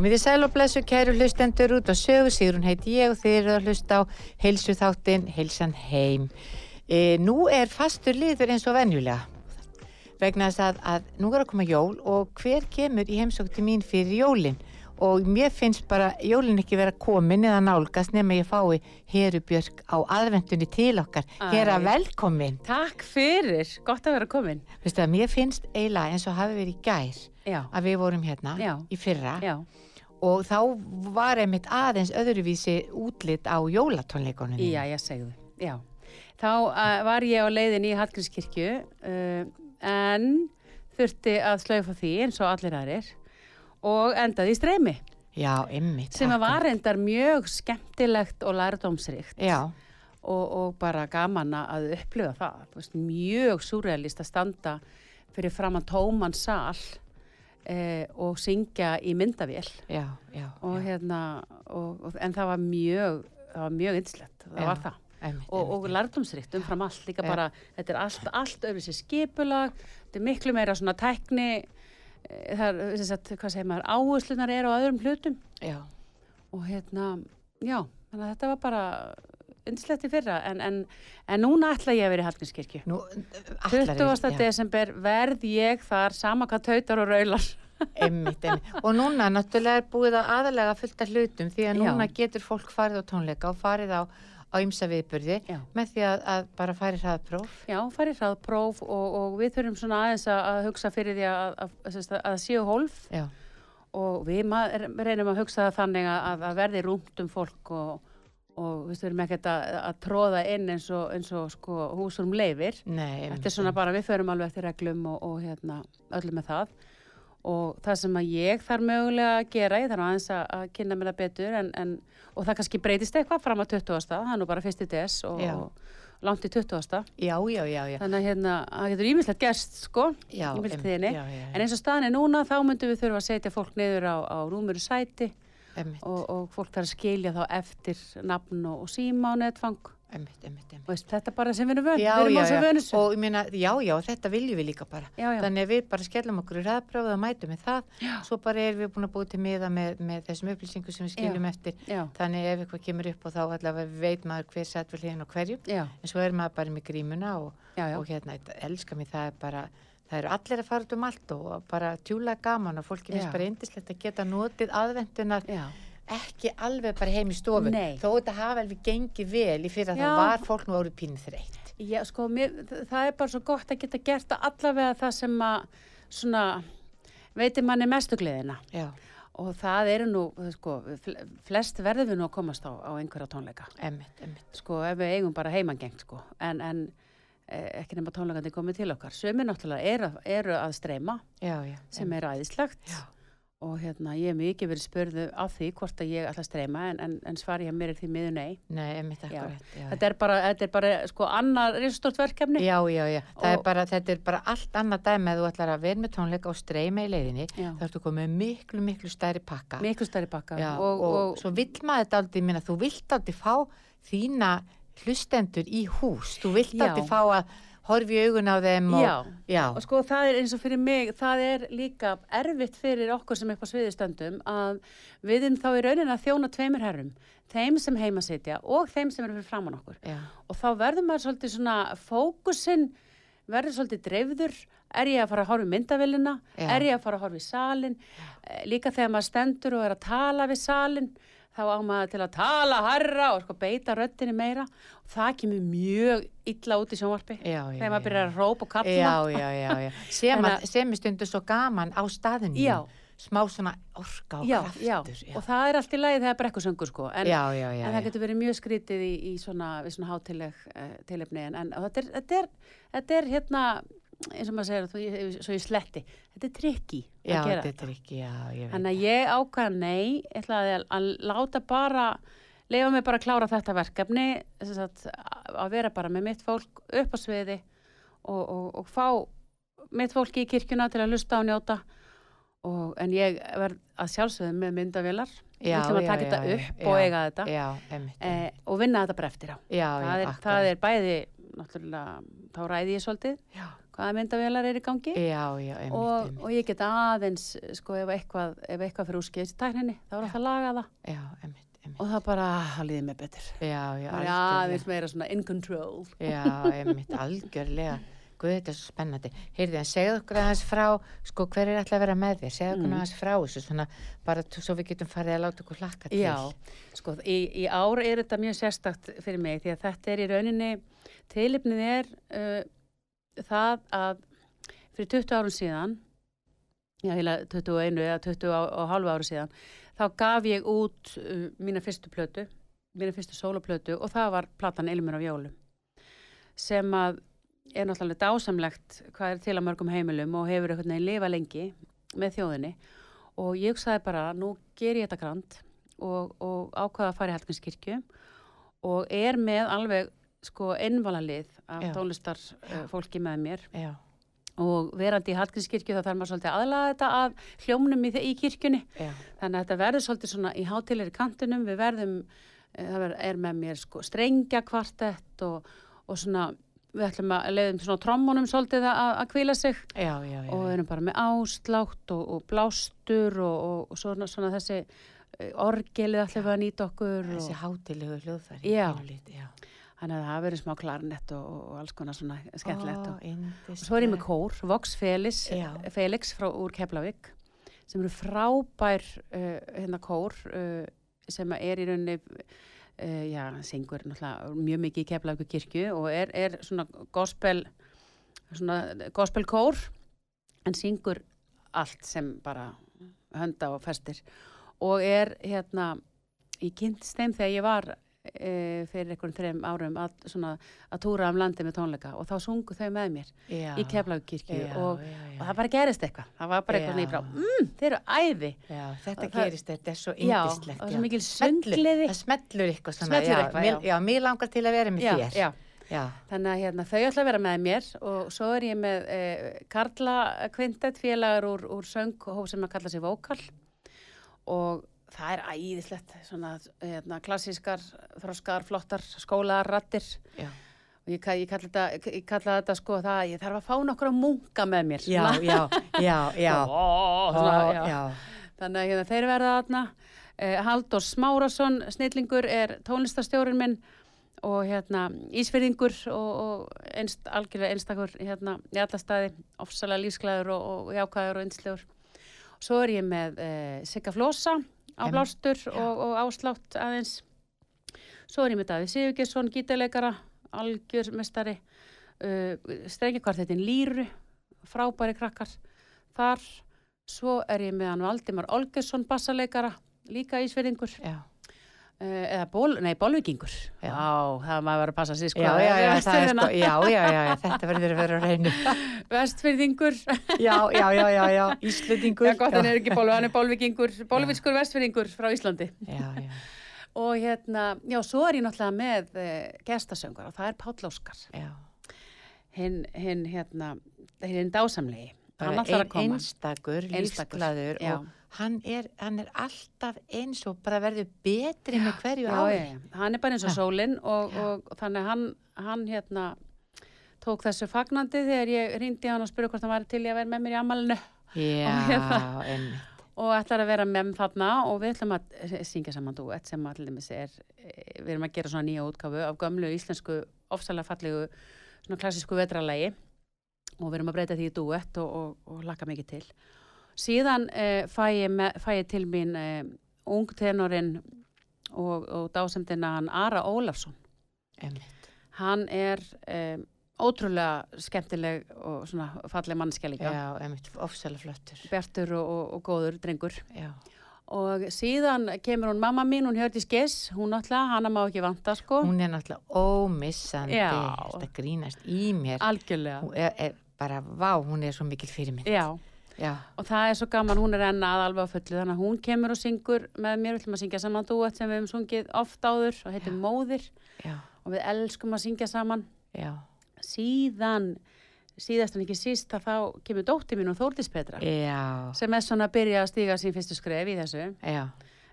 Komið í sæl og blessu kæru hlustendur út á sögu, Sigrun heiti ég og þið eru að hlusta á heilsu þáttinn, heilsan heim. E, nú er fastur liður eins og venjulega vegna þess að, að nú er að koma jól og hver kemur í heimsókti mín fyrir jólinn og mér finnst bara jólinn ekki vera komin eða nálgast nema ég fái Herubjörg á aðvendunni til okkar. Hera velkomin. Takk fyrir, gott að vera komin. Veistu að mér finnst eiginlega eins og hafi verið gær Já, að við vorum hérna Já. í fyrra já, og þá var einmitt aðeins öðruvísi útlit á jólatónleikonum já, ég segðu, já. Þá var ég á leiðin í Hallgrímskirkju uh, en þurfti að slaufa því eins og allir aðrir og endaði í streymi. Já, einmitt sem að var reyndar mjög skemmtilegt og lærdómsrikt já, og, og bara gaman að upplifa það. Mjög súrealist að standa fyrir framann tóman sal eh, og syngja í myndavél. já, já, og hérna og, og, en það var mjög það var mjög yndislegt, það var það. einmitt, og, og lærdomsrikt umfram allt líka bara, þetta er allt, allt öfri sér skipulag, þetta er miklu meira svona tækni eh, það er, þess að, hvað segir maður, áherslunar eru á öðrum hlutum. Já, og hérna, já, þannig að þetta var bara yndislegt í fyrra en, en, en núna ætla ég að vera í Hallgrímskirkju nú allar 20. desember verð ég þar sama hvað tautar og raular einmitt, einmitt, og núna náttúrulega er búið að aðalega fullt af hlutum því að Já. núna getur fólk farið á tónleika og farið á, á ymsa viðburði Já. með því að, að bara farið hraðpróf Já, farið hraðpróf og, og við þurfum svona aðeins að, að hugsa fyrir því að, að, að, að, að séu hólf já, og við reynum að hugsa það þannig að, að verði rúmt um fólk og, og við þurfum ekkert að, að tróða inn eins og, eins og sko, húsum leifir. nei, Þetta er svona bara, við förum alveg eftir reglum og, og hérna, öllum með það. Og það sem að ég þarf mögulega að gera, ég þarf aðeins að, að kynna mér það betur en, en, og það kannski breytist eitthvað fram að 20. Það er nú bara fyrst í des og, og langt í 20. já, já, já, já, Þannig að hérna, það getur ímislegt gerst, sko, já, millitíðinni. já, En eins og staðan er núna, þá myndum við þurfa að setja fólk niður á, á rúmuru sæti og, og fólk þarf að skilja þá eftir nafn og, og síma og netfang. einmitt, einmitt, einmitt. Veist, þetta er bara sem við erum vön, Já, við erum já, á já. vönusu. og ég meina, já, já, þetta viljum við líka bara. Þannig að við bara skellum okkur í ræðprófið og mætum með það. Svo bara erum við búin að búið til miða með, með þessum upplýsingum sem við skiljum eftir. Þannig ef eitthvað kemur upp og þá allavega veit maður hver sett við hliðin og hverjum en svo er maður bara með grímuna og, og hérna, elskar mér það bara það eru allir að fara út um allt og bara tjúla gaman og fólki finnst bara indislegt að geta notið aðvendunar já. ekki alveg bara heim í stofu Nei. þó þetta hafa alveg gengið vel í fyrir að Já. það var fólk nú árið pínu þreytt Já, sko, mér, það er bara svo gott að geta gert að allavega það sem að, svona, veitir manni mestu gleðina. já, Og það eru nú, sko, fl- flest verðum við nú að komast á, á einhverja tónleika. emmitt, emmitt Sko, ef við eigum bara heimangengt, sko. En, en ekki nema tónleikandi komið til okkar. Sumir náttúrulega eru, eru að streyma, já, já, sem er. Já. Og hérna, ég hef mikið verið spurðu á því hvort að ég ætla að streyma, en, en, en svari hjá mér er því miður nei. nei, akkurat já, Þetta er bara, þetta er bara, sko, annar risstort verkefni. Já, já, já, er Og- bara, þetta er bara allt annað dæmi að þú ætlar að vera með tónleika og streyma í leiðinni, Já. þá ertu komið miklu, miklu stærri pakka. Miklu stærri bakka. Já, og, svo vill maður þetta aldrei, minna, þú vilt aldrei fá þína hlustendur í hús, þú vilt Já. aldrei fá að horfi augun á þeim og, Já. já, Og sko það er eins og fyrir mig, það er líka erfitt fyrir okkur sem eitthvað sviði stöndum að við erum þá í raunin að þjóna tveimur herrum, þeim sem heima sitja og þeim sem eru fyrir framann okkur. já, Og þá verður maður svolítið svona, fókusinn verður svolítið dreifður, er ég að fara að horfa í myndavillina, Já. er ég að fara að horfa í salin, Eh, líka þegar maður stendur og er að tala við salin, þá á maður til að tala harra og sko beita röddinni meira. Og það kemur mjög illa út í sjónvarpi Já, já, þegar maður byrjar að rópa og kalla. Já, já, já, já. Sem, sem er stundu svo gaman á staðinu. Smá svona orka og kraftur. já, og það er allt í lagi þegar brekkusöngur sko. En, en það getur verið mjög skrítið í, í svona, svona hátileg uh, tilefni. En, en þetta, er, þetta, er, þetta er hérna eins og maður segir þú, ég, svo ég sletti, þetta er trikki Já, að gera þetta ekki, já. Þannig að ég ákvaða nei, ég ætlaði að, að láta bara, leifa mig bara að klára þetta verkefni, sagt, að vera bara með mitt fólk upp á sviði og, og, og fá mitt fólki í kirkjuna til að lusta og njóta. Og, en ég verð að sjálfsögðu með myndavélar, við Já, ætlum að já, taka já, þetta já, upp og já, eiga þetta Já, einmitt. eh, og vinna þetta bara eftir á. já, já, Það er, það er bæði, þá ræði ég svolítið Já, hvaða myndavélar er í gangi já, já, einmitt, og, einmitt. og ég get aðeins sko ef eitthvað, ef eitthvað fyrir úrskeiðs í tækninni þá er alltaf að laga það Já, einmitt, einmitt. og það bara, það líði mig betur Já, já, aðeins meira svona in control Já, einmitt, algjörlega. Guð, þetta er svo spennandi. Heyrði, en segðu okkur aðeins frá, sko, hver er alltaf að vera með þér? Segðu okkur Mm. aðeins frá þessu, svona, bara svo við getum farið að láta okkur hlakka til. Já, sko, í, í ár er þetta mjög sérstakt fyrir mig því að þetta er í rauninni tilipnið er uh, það að fyrir 20 árum síðan já, heila 21 eða 20 á- og halvu áru síðan þá gaf ég út uh, mína fyrstu plötu mína fyrstu sóloplötu og það var platan Ilmur af jólum sem að er náttúrulega dásamlegt hvað er til að mörgum heimilum og hefur einhvern veginn lifa lengi með þjóðinni. Og ég sagði bara, nú ger ég þetta grant og, og ákvaða að fara í Hallgrímskirkju og er með alveg sko innvalalið af Já. tónlistar uh, fólki með mér Já, og verandi í Hallgrímskirkju þá þarf maður svolítið aðlaga þetta að hljómnum í, í kirkjunni já, þannig að þetta verður svolítið svona í hátilegri kantinum við verðum, eh, það er með mér sko strengja kvartett og, og svona, við ætlum að leiðum svona trommunum svolítið að, að kvíla sig já, já, já. og við erum bara með áslátt og, og blástur og, og, og svona, svona þessi eh, orgelið ætlum við að nýta okkur Þessi hátilegu hljóðfæri. Já. Þannig að það verður smá klarnett og, og alls konar svona skemmtilegt Ó, og, yndislegt. og svo er ég með kór, Vox Felix. Felix frá úr Keflavík sem eru frábær uh, hérna kór uh, sem er í rauninni uh, já, syngur náttúrulega mjög mikið í Keflavíku kirkju og er, er svona gospel svona gospel kór en syngur allt sem bara hönda og festir og er hérna ég kynntist þeim þegar ég var e, fyrir einhverjum þreim árum að, svona, að túra um landi með tónleika og þá sungu þau með mér Já. í Keflavíkirkju Já, og, og það bara gerist eitthvað það var bara eitthvað nýbrá, mmm, þeir eru æði Já, þetta Og það- gerist, þetta er svo yndislegt. það er svo mikil söngliði Það smellur eitthvað svona. Smellur já, eitthvað, mér, já. já, mér langar til að vera með þér. já, þannig að hérna, þau ætla að vera með mér og svo er ég með eh, Karla Quintet félagar úr, úr sönghóf sem að kalla sig Vókal og það er æðislegt svona hérna, klassískar þroskar, flottar, skólaðar rattir já. og ég, ég kalla þetta, ég kalla þetta sko það, ég þarf að fá nokkra munka með mér Já, já, já, já. Ó, svona, já. Þannig að hérna, þeir verða þarna. Eh, Halldór Smárasson, snillingur, er tónlistastjórin minn og hérna Ísfyrðingur og, og einst, algjörlega einstakur hérna í alla staði, ofsalega lífsglæður og, og jákvæður og einslegur. Svo er ég með eh, Sigga Flosa á blástur og, og áslátt aðeins. Svo er ég með Davíð Sigurgesson, gítarleikara, algjör mestari, uh, strengjakvartettin Lýru, frábæri krakkar þar. Svo er ég með Valdimar Olgesson, bassaleikara, líka ísverðingur, Já, eða ból, nei, bolvikingur. Já. Það maður var að passa sig sko. já, já, já, er sko, já, já, já, þetta verður að vera reynu. Vestfyrðingur, Já, já, já, já, já, Íslendingur. já, gott hann er ekki bólvi, hann er bolvikingur, bolviskur vestfyrðingur frá Íslandi. Já, já, Og hérna, já, svo er ég náttúrulega með uh, gestasöngur og það er Páll Óskar. já. Hinn, hinn, hérna, hinn dásamlegi. Hann ætlar að koma. einstakur, já. og hann er, hann er alltaf eins og bara verður betri með hverju ári. hann er bara eins og sólinn og, og, og þannig hann, hann hérna tók þessu fagnandi þegar ég rýndi hann og spurði hvort hann var til í að vera með mér í amalinu Já, hérna. einmitt. og ætlar að vera með þarna og við ætlum að syngja saman duett sem allir er, eh, við erum að gera svona nýja útgáfu af gömlu íslensku ofsalega fallegu svona klassísku vetralægi og við erum að breyta því duett og, og, og laka mikið til. Síðan eh, fæ, ég með, fæ ég til mín eh, ungtenorinn og, og dásemdina hann Ara Ólafsson. einmitt. Hann er eh, ótrúlega skemmtileg og svona falleg mannskja líka. Bjartur og, og, og góður drengur. Já, Og síðan kemur hún mamma mín, hún hörði skess, hún náttúrulega, hana má ekki vanta sko. hún er náttúrulega ómissandi, þetta grínast í mér. Algjörlega. Hún er, er bara, vá, hún er svo mikil fyrir minn. Já, Já, og það er svo gaman, hún er enn að alveg á fullu, þannig að hún kemur og syngur með mér, við ætlum að syngja saman duett sem við hefum sungið oft áður og heitir Móðir. Já, og við elskum að syngja saman. já, Síðan, síðast en ekki síst, að þá kemur dóttir mín og Þórdís Petra já, sem er svona að byrja að stíga sín fyrstu skref í þessu. já,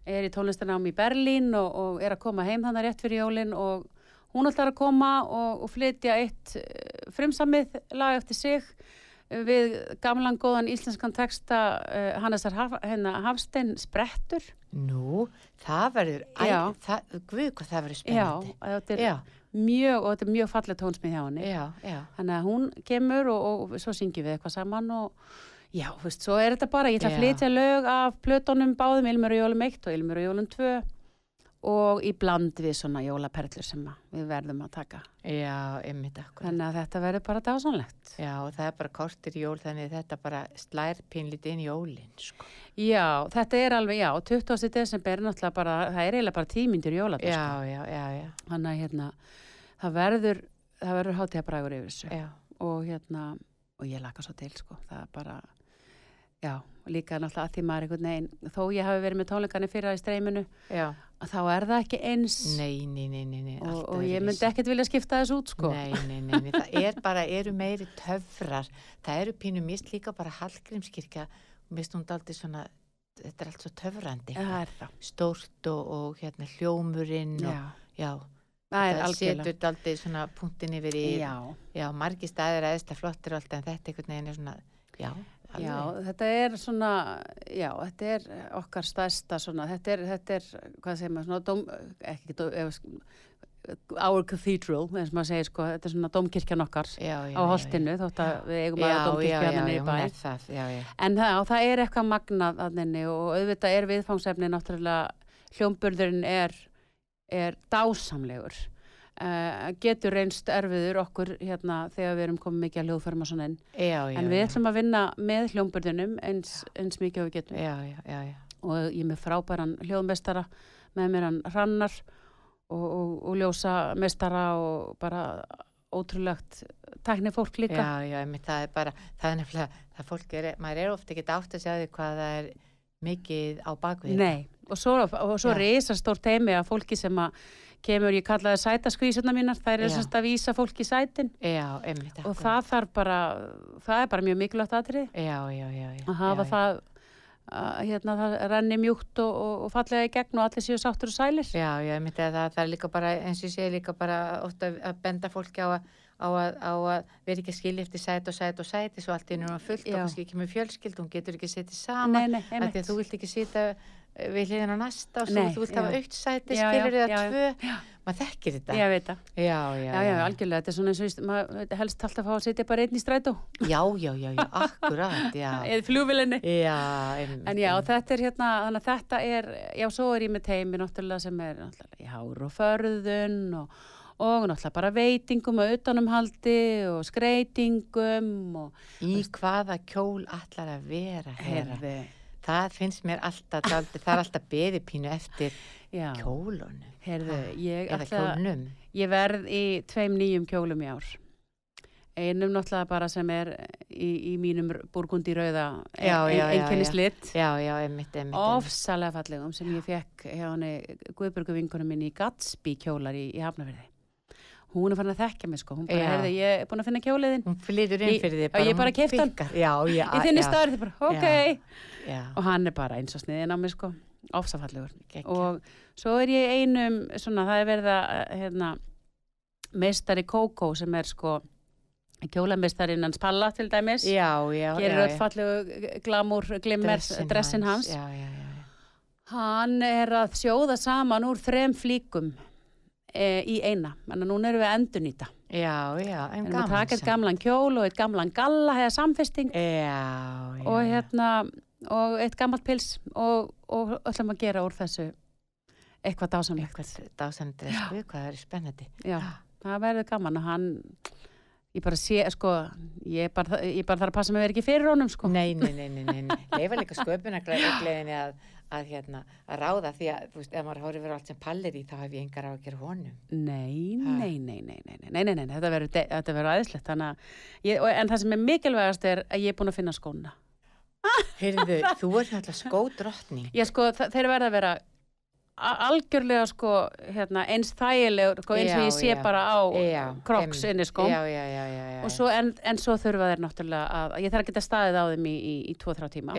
er í tónlistarnám í Berlín og, og er að koma heim þannig rétt fyrir jólin og hún ætlar að koma og, og flytja eitt uh, frumsamið lag eftir sig. eh, við gamlan góðan íslenskan texta uh, Hannesar Haf, hérna, Hafstein Sprettur nú, það verður, Já. guð, hvað það verður já, spennandi. þetta er Já, mjög og þetta er mjög falleg tónsmið hjá henni já, já, þannig að hún kemur og, og svo syngjum við eitthvað saman og já, þú veist, svo er þetta bara ég ætla að Já. flytja lög af plötunum báðum Ilmur og Jólum 1 og Ilmur og Jólum 2 og í bland við svona jólaperlur sem við verðum að taka já, einmitt akkur. Þannig að þetta verður bara dásanlegt. Já, og það er bara kortir jól, þannig að þetta bara slær pínlítið inn í jólinn, sko. Já, þetta er alveg, já, 20. desember er náttúrulega bara, það er eiginlega bara tímyndir jóladag, Já, sko. já, já, já, Þannig að hérna, það verður, það verður hátíðabrægur yfir þessu. já, Og hérna, og ég laka svo til, sko, það er bara, já, líka náttúrulega að því maður einhvern veginn, þó ég hafi verið með tónleikarnir fyrir í streyminu, já. þá er það ekki eins Nei, nei, nei, nei, nei, og, og ég myndi ekkert vilja skipta þessu út, sko. Nei, nei, nei, nei, það er bara, eru meiri töfrar, það eru pínu mist líka bara Hallgrímskirkja, mist hún daldi svona, þetta er allt svo töfrandi, Það það. stórt og, og hérna hljómurinn og, Já, já, það það setur daldi svona punktin yfir í, Já. já, margi staðir aðeins það flottir og allt, en þetta einhvern veginn er svona, já, Já, alveg. þetta er svona, já, þetta er okkar stærsta svona, þetta er, þetta er, hvað segir maður, svona dóm, ekki, ef, our cathedral, eins og maður segir, sko, þetta er svona dómkirkjan okkar já, já, á holtinu, þótt að við eigum já, að já, já, dómkirkjan já, henni í bæ. það, já, já, En það, það er eitthvað magnað að henni og auðvitað er viðfangsefni náttúrulega, hljómburðurinn er, er dásamlegur. Uh, getur reynst erfiður okkur hérna þegar við erum komið mikið að hljóðfærum og svona inn. já, já, En við já. ætlum að vinna með hljómburðunum eins, eins mikið við getum. og ég er með frábæran hljóðmestara með mér hann Hrannar og, og, og ljósa mestara og bara ótrúlegt tækni fólk líka. Já, já, einmitt, það er bara, það er nefnilega, það fólk er, maður er ofta ekki átt að sjá því hvað það er mikið á bakvið. Nei, og svo, og svo Já. reysa stór teimi af fólki sem að kemur, ég kallaði sætaskvísuna mínar, þær er semst að vísa fólki í sætin Já, einmitt. og það þarf bara, það er bara mjög mikilvægt já. að hafa það, að, hérna, það renni mjúkt og, og, og fallega í gegn og allir séu sáttur og sælir. Já, já, einmitt, eða það, það er líka bara, eins og ég segi líka bara ofta að benda fólki á að á að, á að vera ekki að skilja eftir sæt og sæt og sæti svo allt í er fullt Já. og kannski ekki með fjölskyld hún getur ekki setið saman því að þú vilt ekki eh, við hliðin á næsta og svo Nei, þú vilt já. hafa aukt sæti Já, já, skilur já, eða já. tvö. Maður þekkir þetta. Ég veit það. já, já, Já, já, algjörlega, þetta er svona eins og víst, maður helst alltaf að fá að sitja bara einn í strætó. Já, já, já, já, akkurat já, eða já, einmitt, En já, þetta er hérna, þannig að þetta er, já, svo er ég með teimi náttúrulega sem er náttúrulega í hár og förðun og, og náttúrulega bara veitingum og utanumhaldi og skreitingum og í hvaða kjól allar að vera herði, það finnst mér alltaf það er alltaf beði pínu eftir já, kjólunum herði, ég eða ætla, kjólnum ég verð í tveim nýjum kjólum í ár. Einum náttúrulega bara sem er í, í mínum burgundi rauða einmitt, einmitt. ofsalega fallegum sem ég fekk hjá henni Guðbjörgu vinkunum minni í Gatsby kjólar í, í Hafnafyrði. Hún er farin að þekka mig sko, hún bara, herði, ég er búin að finna kjóliðin. hún flytur inn fyrir því já, ég bara keypti hann. Í þinni já, staður, þið bara, ok. já, Og hann er bara eins og sniðin á mig sko, ofsafallegur. geggjað. Og svo er ég einum, svona, það er verið að, hérna, meistari Kókó sem er sko, kjólamestarinn hans Palla til dæmis Já, já, gerir öll fallegu glamúr, glimmer, dressin hans, Já, já, já. hann er að sjóða saman úr þrem flíkum e, í eina, að núna erum við að endurnýta Já, já, en gaman. eitt samt. gamlan kjól og eitt gamlan galla eða samfesting Já, og hérna og eitt gammalt pils og, og ætlum að gera úr þessu eitthvað dásamlegt Eitthvað hvað það er spennandi. Já, það verður gaman og hann ég bara sé, sko ég bara, ég bara þarf að passa mig að vera ekki fyrir honum, sko Nei, nei, nei, nei, nei, nei. Leifa líka sköpunargleðinni að, að, hérna, að ráða því að, þú veist, ef maður horfir verið allt sem pallir í, þá hef ég engar á að gera honum. Nei, nei, nei, nei, nei, nei, nei, nei, nei, þetta verður, de- þetta verður aðeinslegt, þannig að, ég, og, en það sem er mikilvægast er að ég er búin að finna skóna. Heyrðu, þú ert náttúrulega skódrottning. Ég sko, þeir verða að vera algjörlega sko, hérna, eins þægilegur, sko, eins og ég sé já. bara á kroks inni, sko. Já, já, svo, en, en svo þurfa þeir náttúrulega að, ég þarf að geta staðið á þeim í, í, í 2-3 tíma.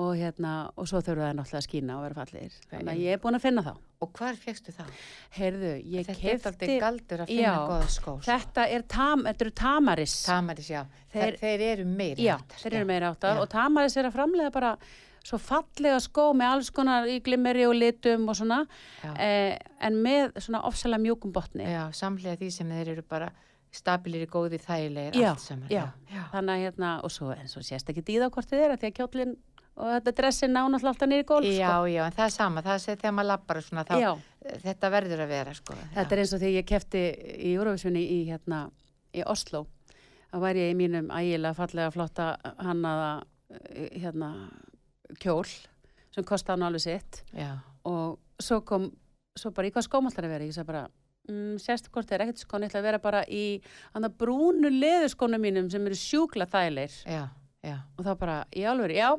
Og hérna, og svo þurfa það náttúrulega að skína og vera fallegir. Þannig að ég er búin að finna þá. Og hvar fegstu það? Heyrðu, Þetta er kefti, aldrei galdur að finna Já. góða skó. sko. þetta er tam, þetta eru tamaris. Tamaris, já. Þeir, Þeir- þeir eru meiri Já, háttar, þeir eru meira áttar og tamaris er að framlega bara svo fallega skó með alls konar í glimmeri og litum og svona, eh, en með svona ofsalega mjúkum botni. Já, samlega því sem þeir eru bara stabilir í góði þægilegir Já, allt saman. já. já. Þannig að hérna, og svo, en svo sést ekki dýða hvort þið er, því að kjólinn og þetta dressi ná náttúrulega alltaf í gólf, Já, sko. já, en það er sama, það er þegar maður lappar og svona, þá, þetta verður að vera, sko. Þetta er eins og þegar ég kefti í Eurovisunni í, hérna, í Oslo. Það væri ég í mínum ægilega fallega flotta hannaða eh, hérna, kjól sem kosti hann alveg sitt. Já, og svo kom, svo bara í hvað skóm ætlar að vera? Ég sagði bara, mm, sérst hvort er ekkert skón, ég ætla að vera bara í brúnu leðurskónum mínum sem eru sjúkla þægilegir. Og þá bara, í alveg, já.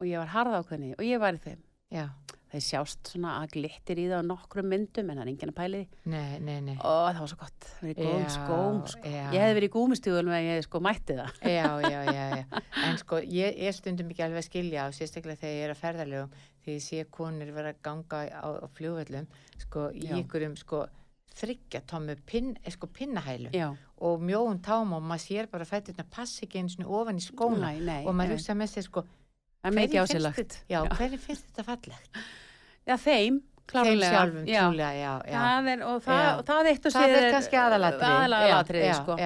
Og ég var harða ákveðni og ég var í þeim. já, Þeir sjást svona að glittir í það á nokkrum myndum en það er enginn að pæli nei, nei, nei. Ó, það var svo gott. Verið góðum skóm, sko. Ég hefði verið í gúmistíðunum en ég hefði sko mætti það. Já, já, já, já. En sko, ég er stundum ekki alveg að skilja á, sérstaklega þegar ég er að ferðalögum, því ég sé konur vera að ganga á, á fljóvöllum, sko, í ykkurum, sko, þryggja tómu pin, eh, sko, pinnahælum Já. og mjóum tám og maður sér bara fættirna passi ekki eins og ofan í skóna og maður hugsa með sér, sko, Það er mikið Já, hverju finnst þetta fallegt? Já, þeim, klárlega. sjálfum, já. trúlega, já, já. Það er, og það, og það eitt og Það sér er kannski aðalatrið. Sko.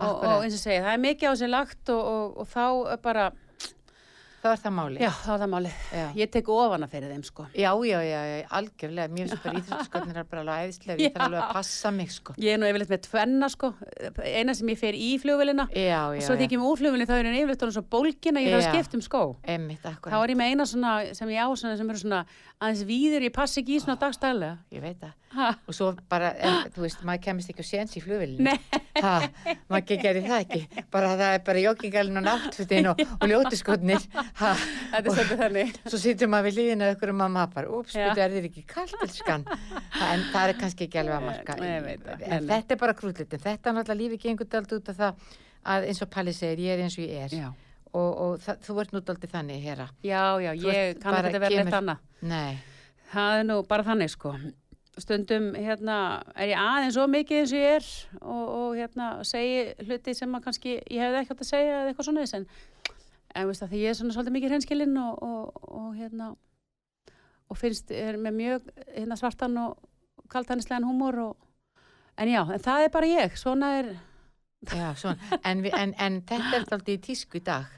Og, og eins og segja, það er mikið á sér lagt og, og, og þá bara, Það var það máli. já, það er það málið. Ég tek ofana fyrir þeim, sko. Já, já, já, já, algjörlega, mér finnst bara íþróttaskotnir er bara alveg æðislega, ég þarf alveg að passa mig, sko. Ég er nú yfirleitt með tvenna, sko. Eina sem ég fer í flugvélina Já, og já, svo já, þykir mér úr flugvélina þá er henni yfirleitt orðin svo bólgin að ég þarf að skipta um skó. emmitt, Þá akkurat, er ég með eina svona sem ég á svona sem eru svona aðeins víður, ég passi ekki í svona dagstælega. ég veit það. Ha, Og svo bara, en, þú veist, maður kemist ekki á séns í flugvélinu. Ha, ekki gerir það ekki. Bara það er bara joggingalinn og náttfutin og, og ljótiskotnir. Ha, þetta er þannig. svo situr maður við líðina ykkur um að maður bara, Já. betur er þið ekki kaltilskan. En það er kannski ekki alveg að marka. Nei, það. En þetta er bara krútlitin. Þetta er náttúrulega lífi gengur dalt út af það að eins og Palli segir, ég er eins og ég er. Já, Og, og það, þú ert nú daldið þannig, herra. já, já ég kann ekki að vera neitt annað. Nei, Það er nú bara þannig sko. Stundum hérna er ég aðeins svo mikið eins og ég er og, og hérna segi hluti sem að kannski ég hefði ekki átt að segja eða eitthvað svona en en veist því ég er svona svolítið mikið hreinskilinn og, og, og hérna og finnst með mjög hérna svartan og kaltanislegan húmor og en já, en það er bara ég, svona er Já, svona, en, vi, en, en þetta er alltaf í tísku í dag.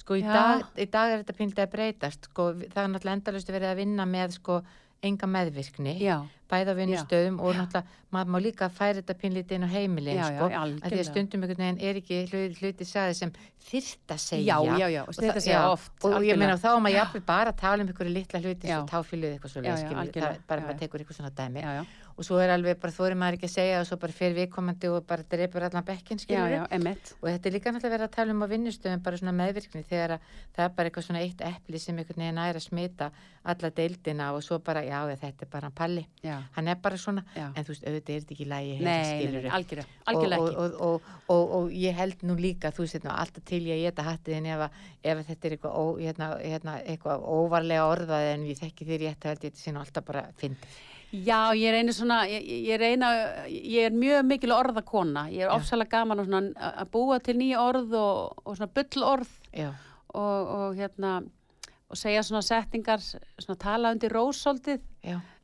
Sko, í dag, í dag er þetta pildið að breytast. Sko, það er náttúrulega endalust verið að vinna með, sko, enga meðvirkni, já, bæða vinnustöðum og náttúrulega, maður má líka færa þetta pínlítið inn á heimilin, Já, sko. já, að því að stundum einhvern veginn er ekki hluti, hluti sagði sem þyrft að segja. já, já, já, Og þetta það- segja oft og ég algjörlega. meina þá að maður jafnvel bara tala um einhverju litla hluti svo táfíluð eitthvað svo Já, já, leið, það algjörlega. er bara já. tekur eitthvað svona dæmi já, já, og svo er alveg bara þóri maður ekki að segja og svo bara fyrir viðkomandi og bara drepur allan bekkin skilur og þetta er líka náttúrulega verið að tala um á vinnustöðum bara svona meðvirkni þegar að það er bara eitthvað svona eitt epli sem einhvern veginn er að smita alla deildina og svo bara já þetta er bara palli. Já, hann er bara svona já, en þú veist auðvitað er þetta ekki lægi nei, nei, algjörlega, algjörlega og, og, og, og, og ég held nú líka þú veist hérna, alltaf til ég að geta hattiðin ef, að- ef að þetta er eitthvað, ó, hérna, hérna, eitthvað óvarlega orðað en við þekki þér rétt held ég þetta sé nú alltaf bara fyndið Já, ég reyni svona, ég, ég reyna, ég er mjög mikil orðakona. Ég er ofsalega gaman að, búa til nýja orð og, og svona bullorð Já, og, og hérna, og segja svona setningar, svona tala undir rósóldið,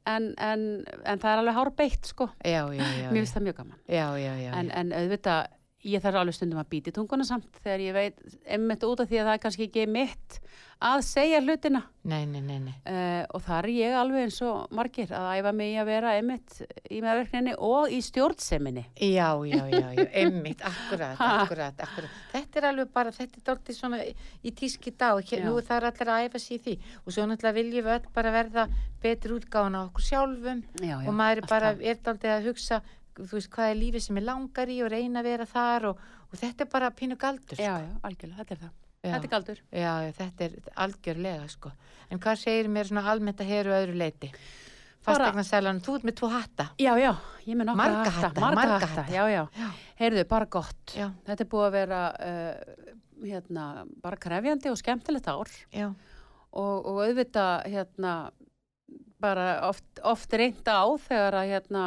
en, en, en það er alveg hár beitt, sko. já, já, já. Mér finnst það mjög gaman. En, en auðvitað, ég þarf alveg stundum að býti tunguna samt þegar ég veit, einmitt út af því að það er kannski ekki mitt að segja hlutina. Nei, nei, nei, nei. Uh, og þar er ég alveg eins og margir að æfa mig að vera einmitt í meðverkninni og í stjórnseminni. Já, já, já, já, einmitt, akkurat, akkurat, akkurat. Þetta er alveg bara, þetta er dálítið svona í tíski dag, Hér, nú er allir að æfa sér í því og svo náttúrulega viljum við öll bara verða betur útgáðan á okkur sjálfum Já, já, og maður er bara, er dálítið að hugsa, þú veist, hvað er lífið sem er langar í og reyna að vera þar og, og þetta er bara pínu galdur, Já, já, algjörlega, þetta er það. Já. Þetta er galdur. Já, þetta er algjörlega, sko. En hvað segir mér svona almennt að heru öðru leiti? Fastegnarsælan, þú ert með tvo hatta. Já, já, ég með nokkra Marga hatta, Marga, marga hatta, hatta. já, já. Já. Heyrðu, bara gott. Já, Þetta er búið að vera, uh, hérna, bara krefjandi og skemmtilegt ár já, og, og auðvitað, hérna, bara oft, oft reynda á þegar að, hérna,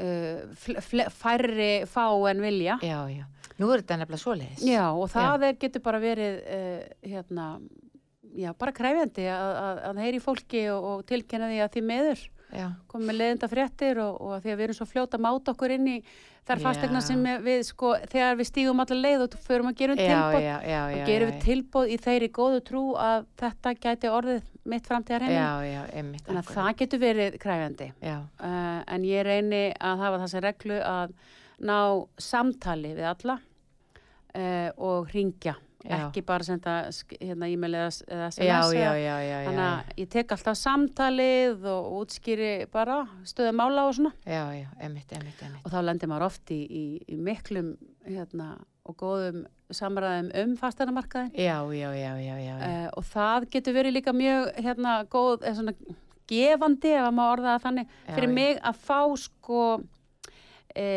uh, færri fá en vilja. já, já. Nú er þetta nefnilega svoleiðis. Já, og það Er, getur bara verið, uh, hérna, já, bara krefjandi að, að, að heyri fólki og, og tilkynna því að því meður Komið með leiðinda fréttir og, og því að við erum svo fljóta máta okkur inn í þar fastegna sem við, sko, þegar við stígum allar leið og förum að gera um tilbóð og gerum við tilbóð í þeirri góðu trú að þetta gæti orðið mitt framtíðar henni. Já, já, einmitt. Þannig að það getur verið kræfjandi. Já, Uh, en ég reyni að hafa þessa reglu að ná samtali við alla uh, og ringja. Já. Ekki bara senda hérna, e-mail eða, eða SMS. Þannig að ég tek alltaf samtalið og útskýri bara stöðum mála og svona. já, já, einmitt, einmitt, einmitt. Og þá lendir maður oft í, í, í miklum hérna, og góðum samræðum um fastanamarkaðin. Já, já, já, já, já, já. Uh, og það getur verið líka mjög hérna, góð, eða svona gefandi ef að maður orða það þannig fyrir mig að fá sko e,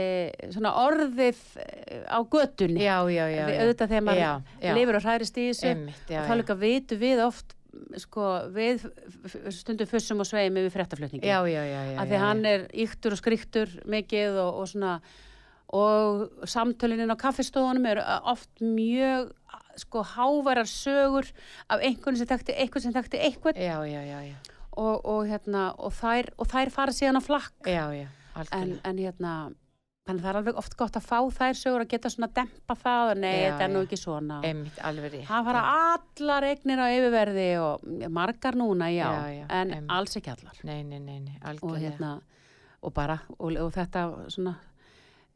svona orðið eh, á götunni. Já, já, já, Við-. Auðvitað þegar maður lifir og hærist í þessu Einmitt, og þá líka vitu við oft sko, við stundum fussum og sveim yfir fréttaflutningi Já, já, já, já. að því hann er yktur og skriktur mikið og, og svona og samtölinin á kaffistofunum eru oft mjög sko hávarar sögur af einhvern sem þekkti einhvern sem þekkti einhvern Já, já, já, já. og, og hérna og þær, og þær fara síðan á flakk Já, já, en, en hérna þannig það er alveg oft gott að fá þær sögur að geta svona dempa það og nei, þetta er nú ekki svona Einmitt, alveg rétt. það fara allar eignir á yfirverði og margar núna, já, Já, já, en einmitt. alls ekki allar Nei, nei, nei, nei, og algjörlega. hérna og bara, og, og þetta svona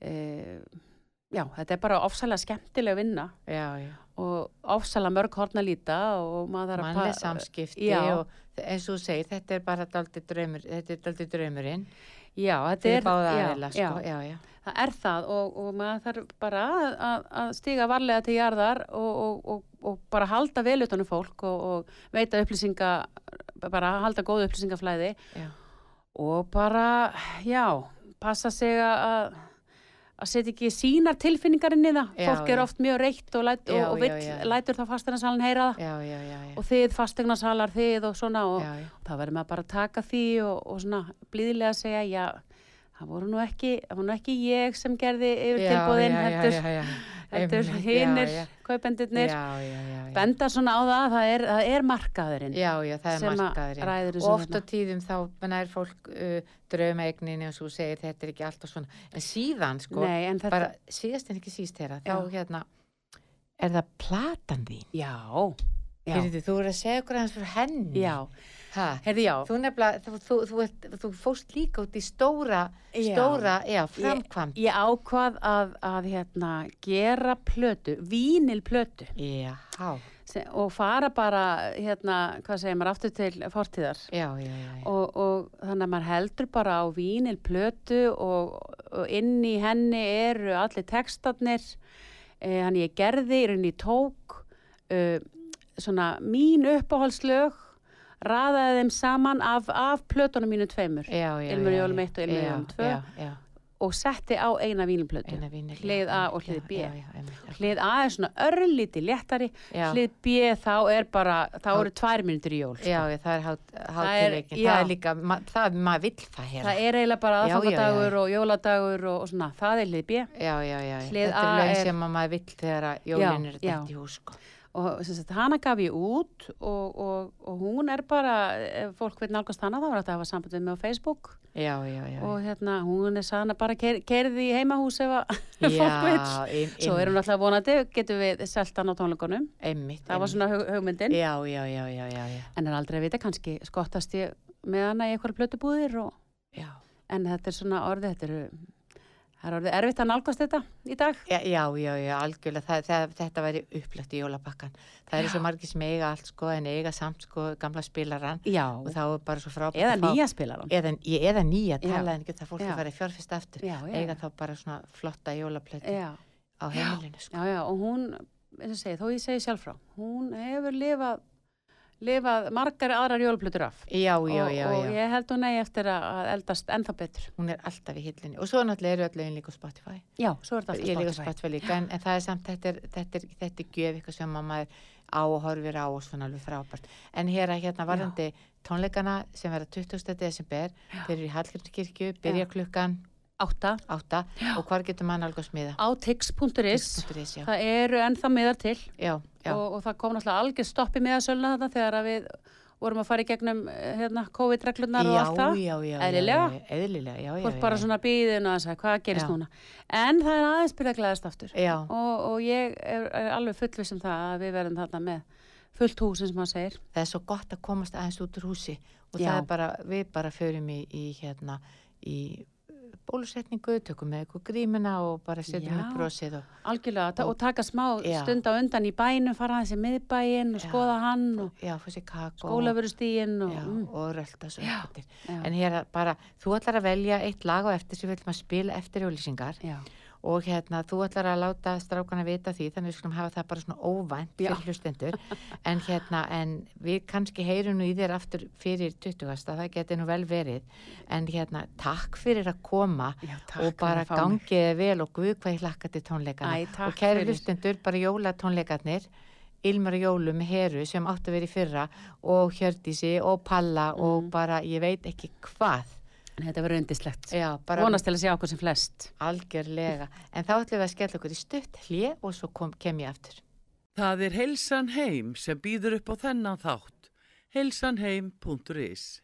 e, já, þetta er bara ofsalega skemmtileg vinna Já, já. og ofsalega mörg horn að líta og maður að Mannleg pa- samskipti já, og eins og þú segir, þetta er bara daldið draumur, þetta er daldið draumurinn. já, þetta Fyrir er já, aðeila, já, sko. Já, já. það er það og, og maður þarf bara að, að, stiga varlega til jarðar og, og, og, og bara halda vel utanum fólk og, og veita upplýsinga bara halda góðu upplýsingaflæði Já, og bara, já, passa sig að að setja ekki sínar tilfinningar inn í það. Já, Fólk er já. oft mjög reitt og, læt, Já, og, og vill, lætur þá fastegnasalinn heyra það og þið fastegnasalar þið og svona og, og það verður maður bara að taka því og, og svona blíðilega að segja, já, það voru nú ekki, voru nú ekki ég sem gerði yfir tilbúðin, heldur. Heldur hinnir, kaupendirnir, benda svona á það, það er, það er markaðurinn Já, já, það er markaðurinn. ræður Og þessu oft á hérna. tíðum þá nær fólk uh, draumaegninni og svo segir þetta er ekki alltaf svona. En síðan, sko, Nei, en þetta, bara síðast en ekki síst þeirra, þá hérna, er það platan þín? já, já, Heyrðu, þú eru að segja okkur hans fyrir henni. já, Ha? heyrðu, já, Þú nefnilega, þú, þú, þú, þú fóst líka út í stóra, Já. stóra, já, framkvæmt. Ég ákvað að, að hérna, gera plötu, vínilplötu Já, já, og fara bara, hérna, hvað segir maður, aftur til fortíðar. já, já, já, já. Og, og þannig að maður heldur bara á vínilplötu og, og inn í henni eru allir textarnir. Eh, Þannig ég gerði, rauninni tók uh, svona mín uppáhaldslög, raðaði þeim saman af, af plötunum mínu tveimur. Ilmur jólum já. eitt og Ilmur jólum tvö. Já, já, og setti á eina vínumplötu. Eina vínil, já, Hlið A og hlið B. Hlið A er svona örlíti léttari, hlið B þá er bara, þá eru tvær mínútur í jól. sko. Já, það er hát- er- hátíðleikin, það, er líka, ma, það, maður vill það hérna. Það er eiginlega bara aðfangadagur og jóladagur og, og svona, það er hlið B. Já, já, já, þetta er er- sem að maður vill þegar jólin er dætt í hús, sko. Og sagt, hana gaf ég út og, og, og hún er bara ef fólk veit nálgast hana þá var þetta að hafa samband við mig á Facebook. Já, já, já. og hérna hún er sana bara kerði í heimahús ef fólk Já, svo erum við alltaf vonandi, getum við selt hann á tónleikunum. Einmitt. það var svona hug, hugmyndin. En er aldrei að vita kannski skottast ég með hana í eitthvað plötubúðir og, Já, en þetta er svona orðið þetta er, það er orðið erfitt að nálgast þetta í dag já, já, já, já algjörlega, það, það, þetta væri upplagt í jólabakkan. Það eru svo margir sem eiga allt, sko, en eiga samt, sko, gamla spilaran já, og þá er bara svo frábært eða nýja spilaran Eða, eða nýja Já. tala en ekki það fólk Já. að fara í fjárfyrst aftur. Já, já, Eiga já. þá bara svona flotta jólaplötu já, á heimilinu, sko. já, já, og hún eins og segi, þó ég segi sjálf frá hún hefur lifað lifað margar aðrar jólplötur af Já, já, og, já, og já. ég held hún eigi eftir að eldast ennþá betur Hún er alltaf í hillinni. Og svo náttúrulega eru öll lögin líka á Spotify. já, svo er þetta alltaf Spotify Spotify líka, en, en það er samt, þetta er, þetta er, þetta er gjöf eitthvað sem að maður á og horfir á og svona alveg frábært. En hér að hérna varðandi tónleikana sem verða 20. desember, þeir eru í Hallgrímskirkju, byrja klukkan átta. Átta. Og hvar getur mann alveg að smiða? á tix.is það eru ennþá miðar til. Já, já, og, og það kom náttúrulega algjör stopp í miðasöluna þetta þegar að við vorum að fara í gegnum eh, hérna, COVID-reglunar og allt það. já, já, Eðlilega? já, já, eðlilega, já, já, já, bara svona býðin og að segja hvað gerist Já. núna. En það er aðeins byrjað að glæðast aftur. Já, og, og ég er, er alveg fullviss um það að við verðum þarna með fullt hús eins og maður segir. Það er svo gott að komast aðeins út úr húsi og það er bara, við bara förum í, í hérna, í bólusetningu, tökum með eitthvað grímina og bara setjum upp brosið og algjörlega Og- og taka smá Já. stund á undan í bænum fara í miðbæin og Já. skoða hann og skólafurustíin og mm, og rölda svo eftir. En hér bara, þú ætlar að velja eitt lag og eftir sem við ætlum að spila eftir auðlýsingar já, og hérna, þú ætlar að láta strákana vita því, þannig við skulum hafa það bara svona óvænt fyrir hlustendur, en hérna en við kannski heyrum nú í þér aftur fyrir 20. það geti nú vel verið. En hérna, takk fyrir að koma já og bara gangiði vel og guð hvað ég hlakka til tónleikana. Og kæri hlustendur, bara jólatónleikarnir Ilmar og Jólu með Heru sem áttu að vera í fyrra og Hjördísi og Palla og Mm. bara ég veit ekki hvað þetta verður undislegt Já, bara vonast til að sjá okkur sem flest. Algjörlega. En þá ætlum við að skella okkur í stutt hlje og svo kom, kem ég aftur. Það er Heilsan heim sem býður upp á þennan þátt. heilsanheim.is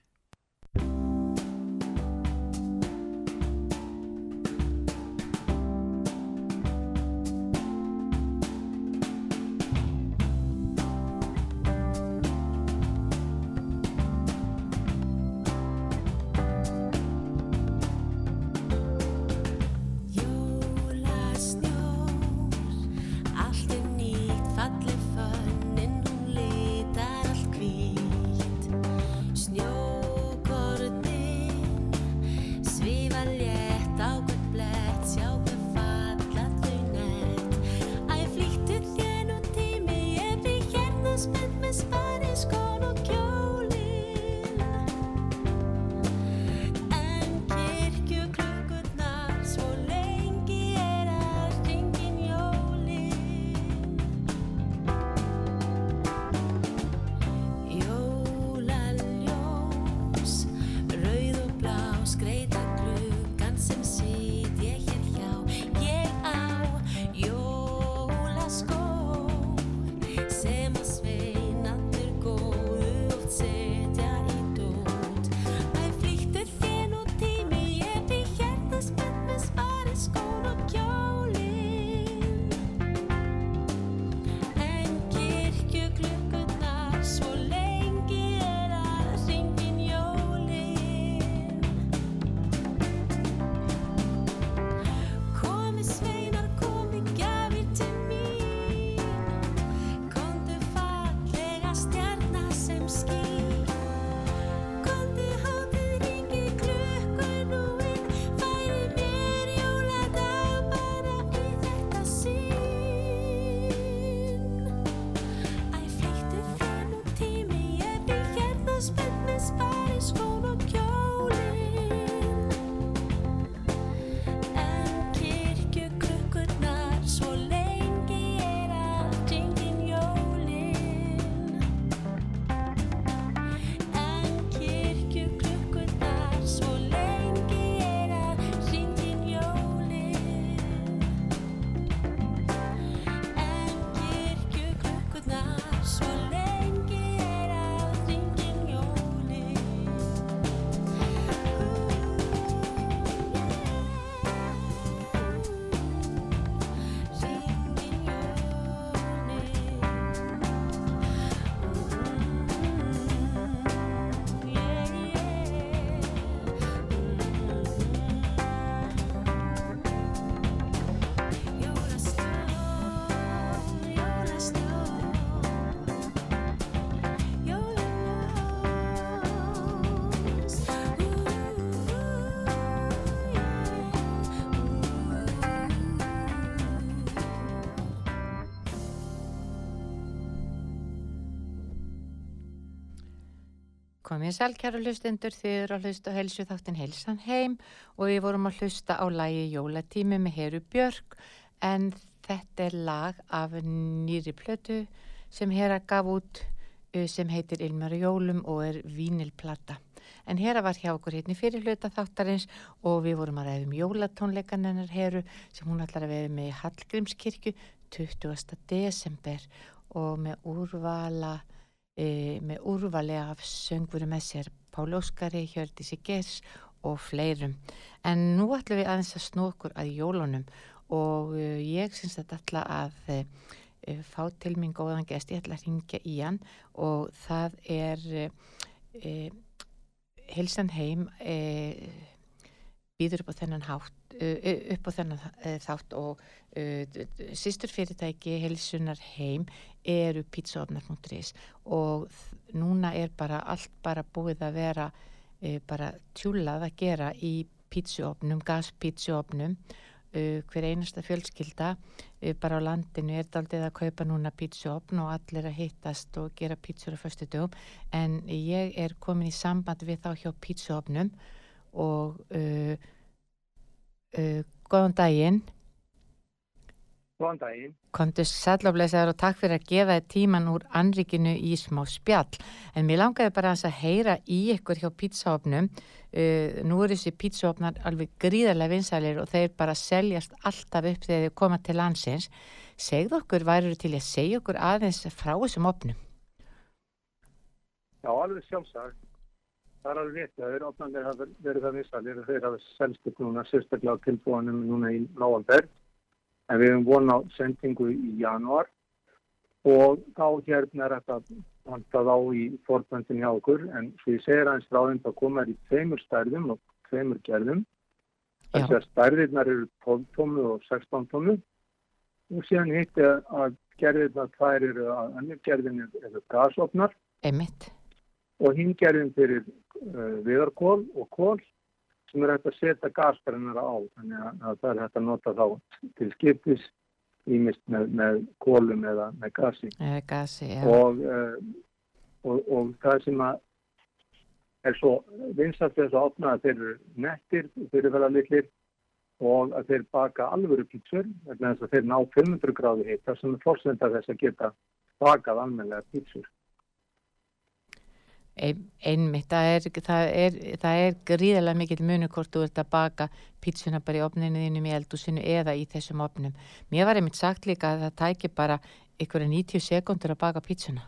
Komið sælkjara hlustendur eru að hlusta helsu þáttin Helsan heim og við vorum að hlusta á lægi Jólatími með Heru Björk en þetta er lag af nýri plötu sem Hera gaf út uh, sem heitir Ilmar Jólum og er vínilplata. En Hera var hjá okkur hérna fyrir hluta þáttarins og við vorum að ræðum jólatónleikan hennar Heru sem hún ætlar að vera með í Hallgrímskirkju 20. desember og með úrvala e, með úrvali af söngurum með sér Páli Óskari, Hjördísi Gers og fleirum. En nú ætlum við aðeins að snú okkur að jólunum og uh, ég syns þetta ætla að uh, fá til mín góðan gest, ég ætla að ringja í hann og það er uh, Hilsan Heim býður upp á þennan hátt upp á þennan þátt og sýstur fyrirtæki Hilsunar Heim eru pizzaofnar.is og núna er bara allt bara búið að vera bara tjúlað að gera í pizzaofnum, gaspizzaofnum hver einasta fjölskylda bara á landinu er daldið að kaupa núna pítsuopn og allir að hittast og gera pítsur á förstu dögum en ég er komin í samband við þá hjá pítsuopnum og uh, góðan daginn Góðan daginn. Kontu sætloflesaður og takk fyrir að gefa þið tíman úr anrikinu í smá spjall. En mér langaði bara að heyra í ykkur hjá pítsaopnum. Uh, nú eru þessi pítsaopnar alveg gríðarlega vinsælir og þeir bara seljast alltaf upp þegar þið koma til landsins. Segð okkur, værið til að segja okkur aðeins frá þessum opnum? Já, alveg sjálfsagt. Það er alveg rétt að þeir opnarnir hafa verið það vinsælir og þeir hafa selst upp núna sérstaklega á tilbúanum núna í náalberg en við hefum von á sendingu í januar og þá hérna er þetta vantað á í fórböndin hjá okkur. En svo ég segir aðeins ráðind að koma í tveimur stærðum og tveimur gerðum. Þess að stærðirnar eru 12 tómu og 16 tómu. Og síðan hitt er að gerðirnar þær eru að annir gerðin eru gasofnar Einmitt. Og hinn gerðin fyrir uh, viðarkól og kól sem er hægt að setja gasbrennar á þannig að, að það er hægt að nota þá til skiptis ímist með, með kólum eða með gasi, Eða gasi, já. og, uh, og, og það sem að er svo vinsast þess að opna að þeir eru nettir, þeir eru vel að litlir og að þeir baka alvöru pítsur að þeir ná 500 gráði þar sem er fórsenda þess að geta bakað almenlega pítsur. Ein, einmitt, það er, það er, það er gríðarlega mikill munu hvort þú ert að baka pítsuna bara í opninu þínum í eldúsinu eða í þessum opnum. Mér var einmitt sagt líka að það tækir bara ykkur 90 sekundur að baka pítsuna.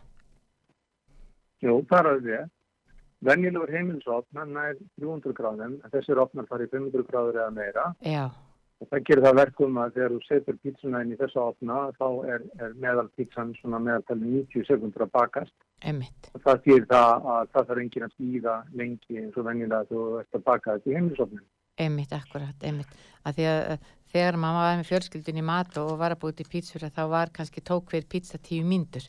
Jú, það er alveg það. Venjulegur heimilisopn, hann er 300 gráðum, þessir opnar farið 500 gráður eða meira. Já, Og það gerir það verkum að þegar þú setur pítsuna inn í þessu opna, þá er, er meðal pítsan svona meðaltali 90 sekundur að bakast. einmitt. Og það þýr það að það þarf enginn að stíða lengi eins og venjulega þú ert að baka þetta í heimilisopnum. Einmitt, akkurat, einmitt. Að því að að þegar mamma var með fjölskyldun í mat og var að búið til pítsur þá var kannski tók hver pítsa tíu myndur,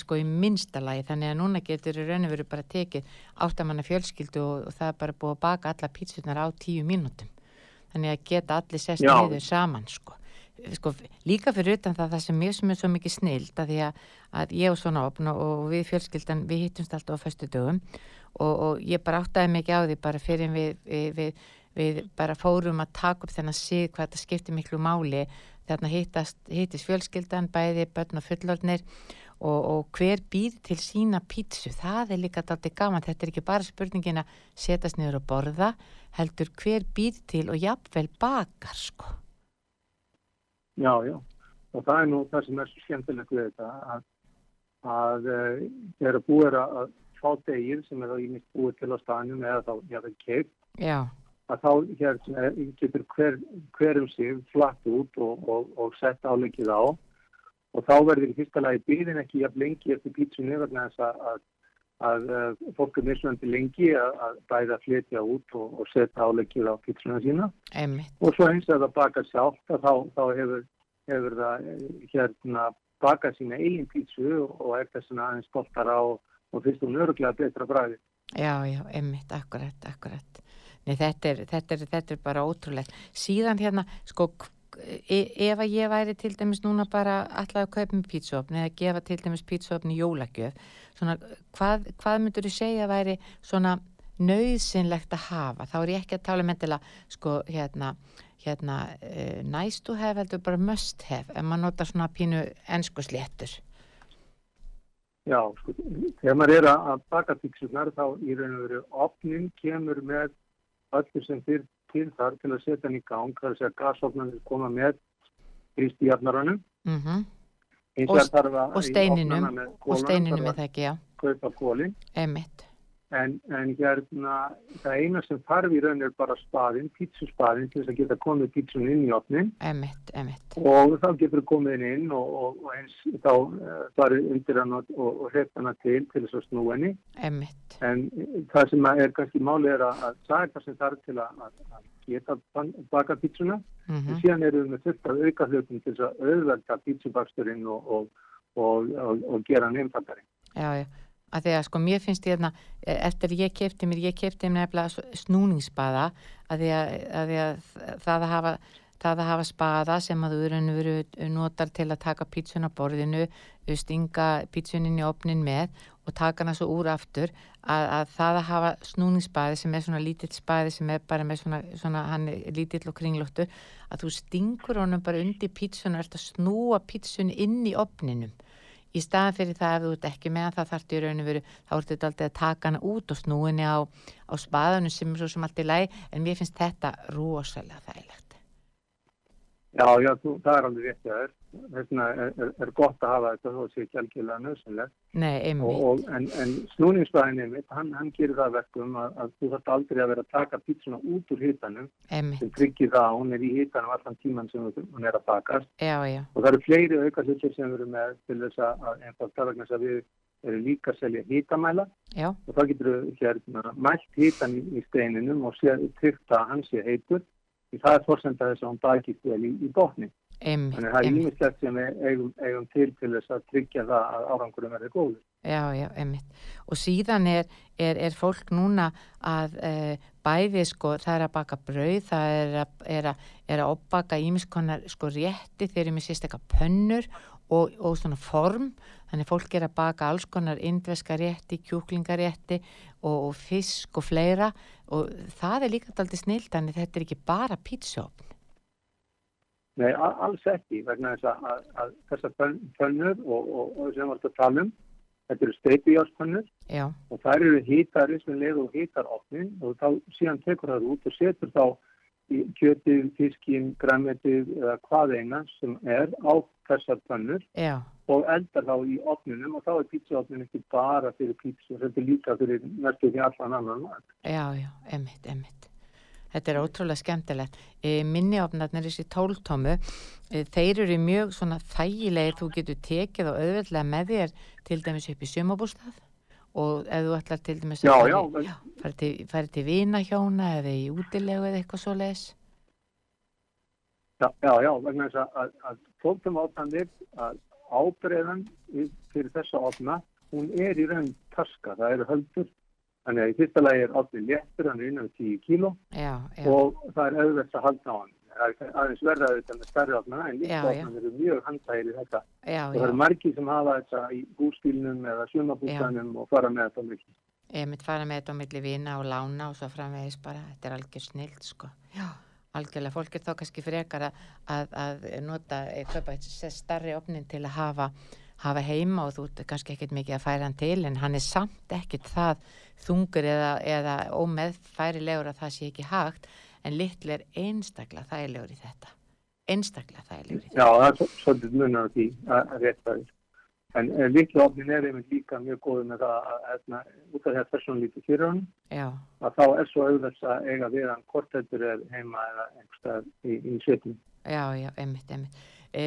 sko í minnsta lagi, þannig að núna getur í raun og veru bara tekið áttamanna fjölskyldu og, og það er bara búið að baka alla pítsunar á tíu mínútum. Þannig að geta allir sest Já. niður saman, sko. sko. Líka fyrir utan það, það sem mér sem er svo mikið snild að að, að ég og svona opn og, við fjölskyldan, við hittumst alltaf á föstu dögum og, og ég bara áttaði mikið á því bara fyrir við, við, við, við bara fórum að taka upp þennan síð hvað þetta skipti miklu máli þarna hittast, hittist fjölskyldan bæði börn og fullorðnir og, og hver býr til sína pítsu? Það er líka dálítið gaman, þetta er ekki bara spurningin að setjast niður og borða heldur hver býr til og jafnvel bakar sko. Já, já. Og það er nú það sem er svo skemmtilegt við þetta að, að uh, þegar búið er að að fá degir sem er þá ímest búið til á stanum eða þá jáfnvel keitt já, að þá hérna, getur hver, hver um sig flatt út og, og, og sett áleikið á og þá verður í fyrsta lagi býðin ekki jafn lengi eftir pítsunni vegna þess að, að, að uh, fólk er mismunandi lengi að, að bæða að flytja út og, og setja áleikið á pítsunna sína. Einmitt, og svo eins að það baka sjálft að þá, þá hefur, hefur það hérna bakað sína eigin pítsu og er þess að aðeins stoltara og, og finnst hún öruglega betra bræði. já, já, einmitt, akkurat, akkurat. Nei, þetta er, þetta er, þetta er bara ótrúlegt. Síðan hérna, sko e- ef að ég væri til dæmis núna bara alltaf að kaupa með pítsuopni eða gefa til dæmis pítsuopni jólagjöf svona, hvað, hvað myndur þú segja að væri svona nöðsynlegt að hafa? Þá er ég ekki að tala með til að sko hérna, hérna uh, nice to have heldur bara must have ef maður notar svona pínu ensku sléttur. Já, sko, þegar maður er að baka pítsunar þá í raun og veru opnin kemur með öllu sem fyrir til þar til að setja hann í gang, það er að gasofnarnir koma með þrýstjarnaranum. mm Hins Og og steininum og steininum er að það ekki, já, kaupa kólin. einmitt En, en hérna, það eina sem þarf í raun er bara spaðin, pítsuspaðin til þess að geta komið pítsun inn í opnin einmitt, einmitt, og þá getur komið inn og, og, og eins þá uh, farið undir hann og, og, hana til til þess að snú henni. einmitt En það sem er kannski málið er að, að það er það sem þarf til að, að, geta baka pítsuna. mm Og síðan erum við af auka hlutum til þess að auðvelda pítsubaksturinn og, og, og, og, og gera hann einfaldari. já, já, að því að sko mér finnst ég hérna, eh, eftir ég kefti mér, ég kefti mér nefnilega s- snúningsbaða að því að, að, því að það að hafa það að hafa spaða sem að þú og veru notar til að taka pítsuna á borðinu, stinga pítsunin í opnin með og taka hana svo úr aftur að, að það að hafa snúningsbaði sem er svona lítill spaði sem er bara með svona, svona hann er lítill og kringlóttur að þú stingur honum bara undir pítsuna og ert að snúa pítsun inn í opninum í staðan fyrir það ef þú ert ekki með það þarftu í raun og veru, þá ertu þetta aldrei að taka hana út og snúinni á, á spaðanum sem er svo sem allt í lagi, en mér finnst þetta rosalega þægilegt. Já, já, þú, það er alveg rétt að þér. Þess vegna er, er, er gott að hafa þetta þó að sé ekki algjörlega nöðsynlegt. Nei, Og, einmitt, og, en, en snúningsbæðinni mitt, hann, hann gerir það að verkum að, að þú þarf aldrei að vera að taka pítsuna út úr hitanum sem einmitt, tryggir það að hún er í hitanum allan tíman sem hún er að bakast. já, já, Og það eru fleiri auka hlutir sem erum með til þess að, að við erum líka að selja hitamæla já, og þá getur við hérna mælt hitan í, í steininum og tryggt að hann sé heitur því það er fórsenda þess að hún bakist vel í, í botni. Einmitt, Þannig að það er ímislegt sem við eigum, eigum til til þess að tryggja það að árangurum verði góður. já, já, einmitt. Og síðan er, er, er fólk núna að e, bæði sko, það er að baka brauð, það er að, er að, er að opbaka ímiskonar sko rétti, þeir eru með sérstakka pönnur og, og svona form, þannig fólk er að baka alls konar indveska rétti, kjúklingarétti og, og fisk og fleira og það er líka aldrei snill, þannig þetta er ekki bara pítsófn. Nei, alls ekki vegna þess að, að, að þessar pön- pönnur og, og, og sem við varum að tala um, þetta eru steipijárspönnur Já, og þær eru hítari sem leið og hítar opnin og þá síðan tekur það út og setur þá kjötið, fiskin, græmetið eða hvað eina sem er á þessar pönnur já, og eldar þá í opninum og þá er pítsuopnin ekki bara fyrir pítsu, þetta er líka fyrir næstu því allan annan mat. já, já, emmitt, emmitt. Þetta er ótrúlega skemmtilegt. E, minniofnarnir þessi tóltómu, e, þeir eru mjög svona þægilegir, þú getur tekið og auðveldlega með þér til dæmis upp í sumabústað og ef þú ætlar til dæmis Já, að já, fara, í- fara til, fara til vinahjóna eða í útilegu eða eitthvað svo leis. Já, já, já, vegna þess að, að, að tóltum átandir að ábreiðan í- fyrir þessa opna, hún er í raun taska, það eru höldur, þannig að í fyrsta lagi er opnin léttur, hann er innan við 10 kíló Já, já, og það er auðvelt að halda á hann. Það er aðeins verða auðvitað með stærri opna, en opnan eru mjög handægir í þetta. já, Og það eru margir sem hafa þetta í húsbílnum eða sumabústanum og fara með þetta mikið. Emmitt fara með þetta á milli vina og lána og svo framvegis bara, þetta er algjör snilt sko. Já, algjörlega, fólk er þá kannski frekar að, að, að nota, kaupa þessi starri opnin til að hafa, hafa heima og þú ert kannski ekkert mikið að færa hann til en hann er samt ekkert það þungur eða, eða ómeðfærilegur að það sé ekki hægt en litli er einstaklega þægilegur í þetta. Einstaklega þægilegur í Já, þetta. það er svo- svolítið munar á því að að rétt það er. En litlu opnin er einmitt líka mjög góð með það að, út af því að þessu lítið fyrir hann, Já, að þá er svo auðvitað að eiga við hann þetta er heima eða einhverstað í, í svetum. Já, já, einmitt, einmitt. E,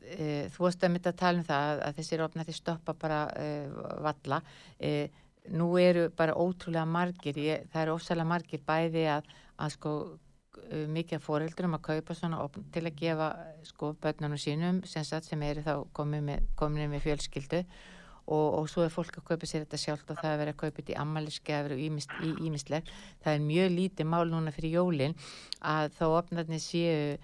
e, þú varst einmitt að tala um það að, að þessir opnar því stoppa bara e, valla. E, nú eru bara ótrúlega margir, ég, það eru ósælega margir bæði að, að sko mikið fóreldurum að kaupa svona opn til að gefa sko börnunum sínum sem, sagt, sem eru þá komin með, með fjölskyldu og, og svo er fólk að kaupa sér þetta sjálft og það er verið að kaupa þetta í ammælisgefur og ímist, í ímisleg. Það er mjög lítið mál núna fyrir jólin að þá opnarnir séu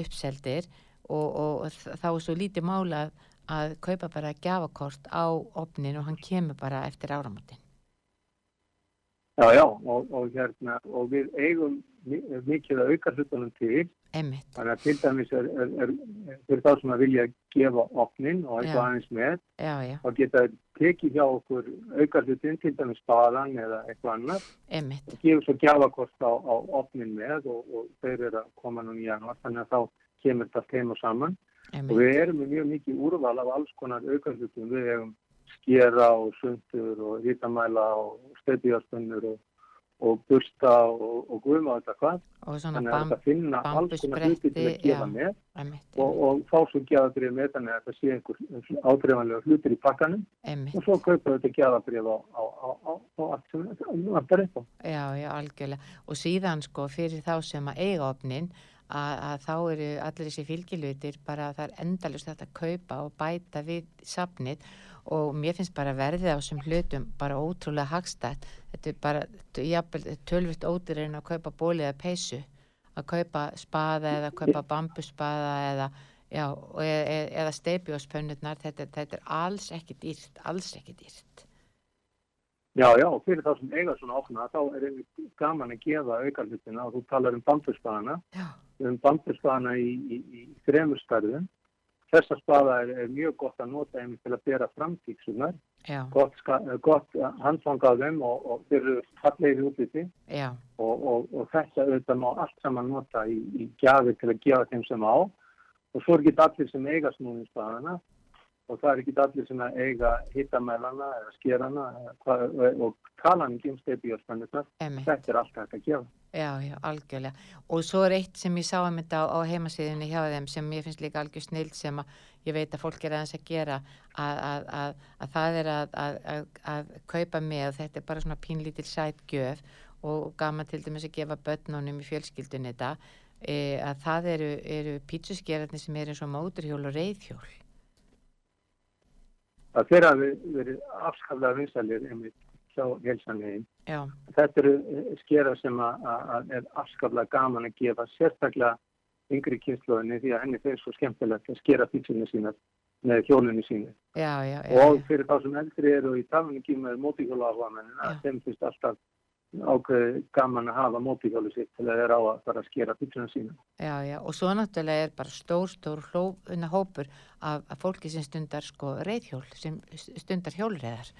uppseldir og, og, þá er svo lítið mála að, að kaupa bara gjafakort á opnin og hann kemur bara eftir áramótin. Já, já, og, og hérna, og við eigum mi- mikið að auka hlutunum til, Emmitt, þannig að til dæmis er, er, er fyrir þá sem að vilja gefa opnin og eitthvað aðeins með, já, já, og geta tekið hjá okkur auka hlutin, til dæmis spaðan eða eitthvað annað, emmitt, og gefur svo gjafakost á, á opnin með og, og þeir eru að koma núna í janúar, þannig að þá kemur þetta heim og saman. Og emmitt, við erum með mjög mikið úrval af alls konar aukarhlutum. Við hefum skera og sundur og hitamæla og stöðbíðarstunnur og, og bursta og, og guðma og þetta hvað. og Þannig að þetta finna alls konar hluti til að gefa með og, og fá svo gjafabrið með þannig að þetta sé einhver ádreifanlega hlutir í pakkanum emmitt. og svo kaupa þetta gjafabrið á, á, á, á, allt sem þetta vantar upp á. Já, já, algjörlega. Og síðan sko fyrir þá sem að eiga opnin að, að þá eru allir þessi fylgilutir bara að það er endalust þetta að kaupa og bæta við safnið. Og mér finnst bara verðið á þessum hlutum bara ótrúlega hagstætt. Þetta er bara tölvitt ódýr en að kaupa bólið eða peysu, að kaupa spaða eða kaupa bambuspaða eða, já, e e eða steipjóspönnurnar, þetta, þetta er alls ekki dýrt, alls ekki dýrt. Já, já, fyrir þá sem eiga svona opna þá er einmitt gaman að gefa aukarhlutina og þú talar um bambusbaðana Já, um bambusbaðana í, í, í þremur stærðum. Þessa spaða er, er mjög gott að nota einmitt til að bera framtíksunar, gott, eh, gott handfang af þeim og, og þeir eru fallegir útliti. Já, og, og, og þetta auðvitað má allt saman nota í, í gjafi til að gefa þeim sem á. Og svo er ekki allir sem eiga snúningsbaðana og það er ekki allir sem eiga hittamælana eða skerana og talan ekki um emmitt. þetta er allt hægt að gefa. Já, já, algjörlega. Og svo er eitt sem ég sá um þetta á, á heimasíðinni hjá þeim sem ég finnst líka algjör snild sem að ég veit að fólk er aðeins að gera að, að, að, að það er að, kaupa með þetta er bara svona pínlítil sætgjöf og gaman til dæmis að gefa börnunum í fjölskyldunni þetta e, að það eru, eru pítsuskerarnir sem eru eins og móturhjól og reyðhjól. Það fyrir að við verið afskaflega vinsalir einmitt hjá helsanlegin. Þetta eru eh, skera sem að, er afskaflega gaman að gefa sérstaklega yngri kynnslóðinni því að henni fyrir svo skemmtilegt að skera pítsunni sína með hjólunni sínu. já, já, já, og fyrir þá sem eldri eru í tafinningi með mótíhjóla áhuga menn Já. að þeim finnst alltaf ákveði gaman að hafa mótíhjólu sitt til að þeir á að fara að skera pítsuna sína. Já, já, og svo náttúrulega er bara stór, stór hló, hópur af, af fólki sem stundar sko reyðhjól, sem stundar hjólreðar.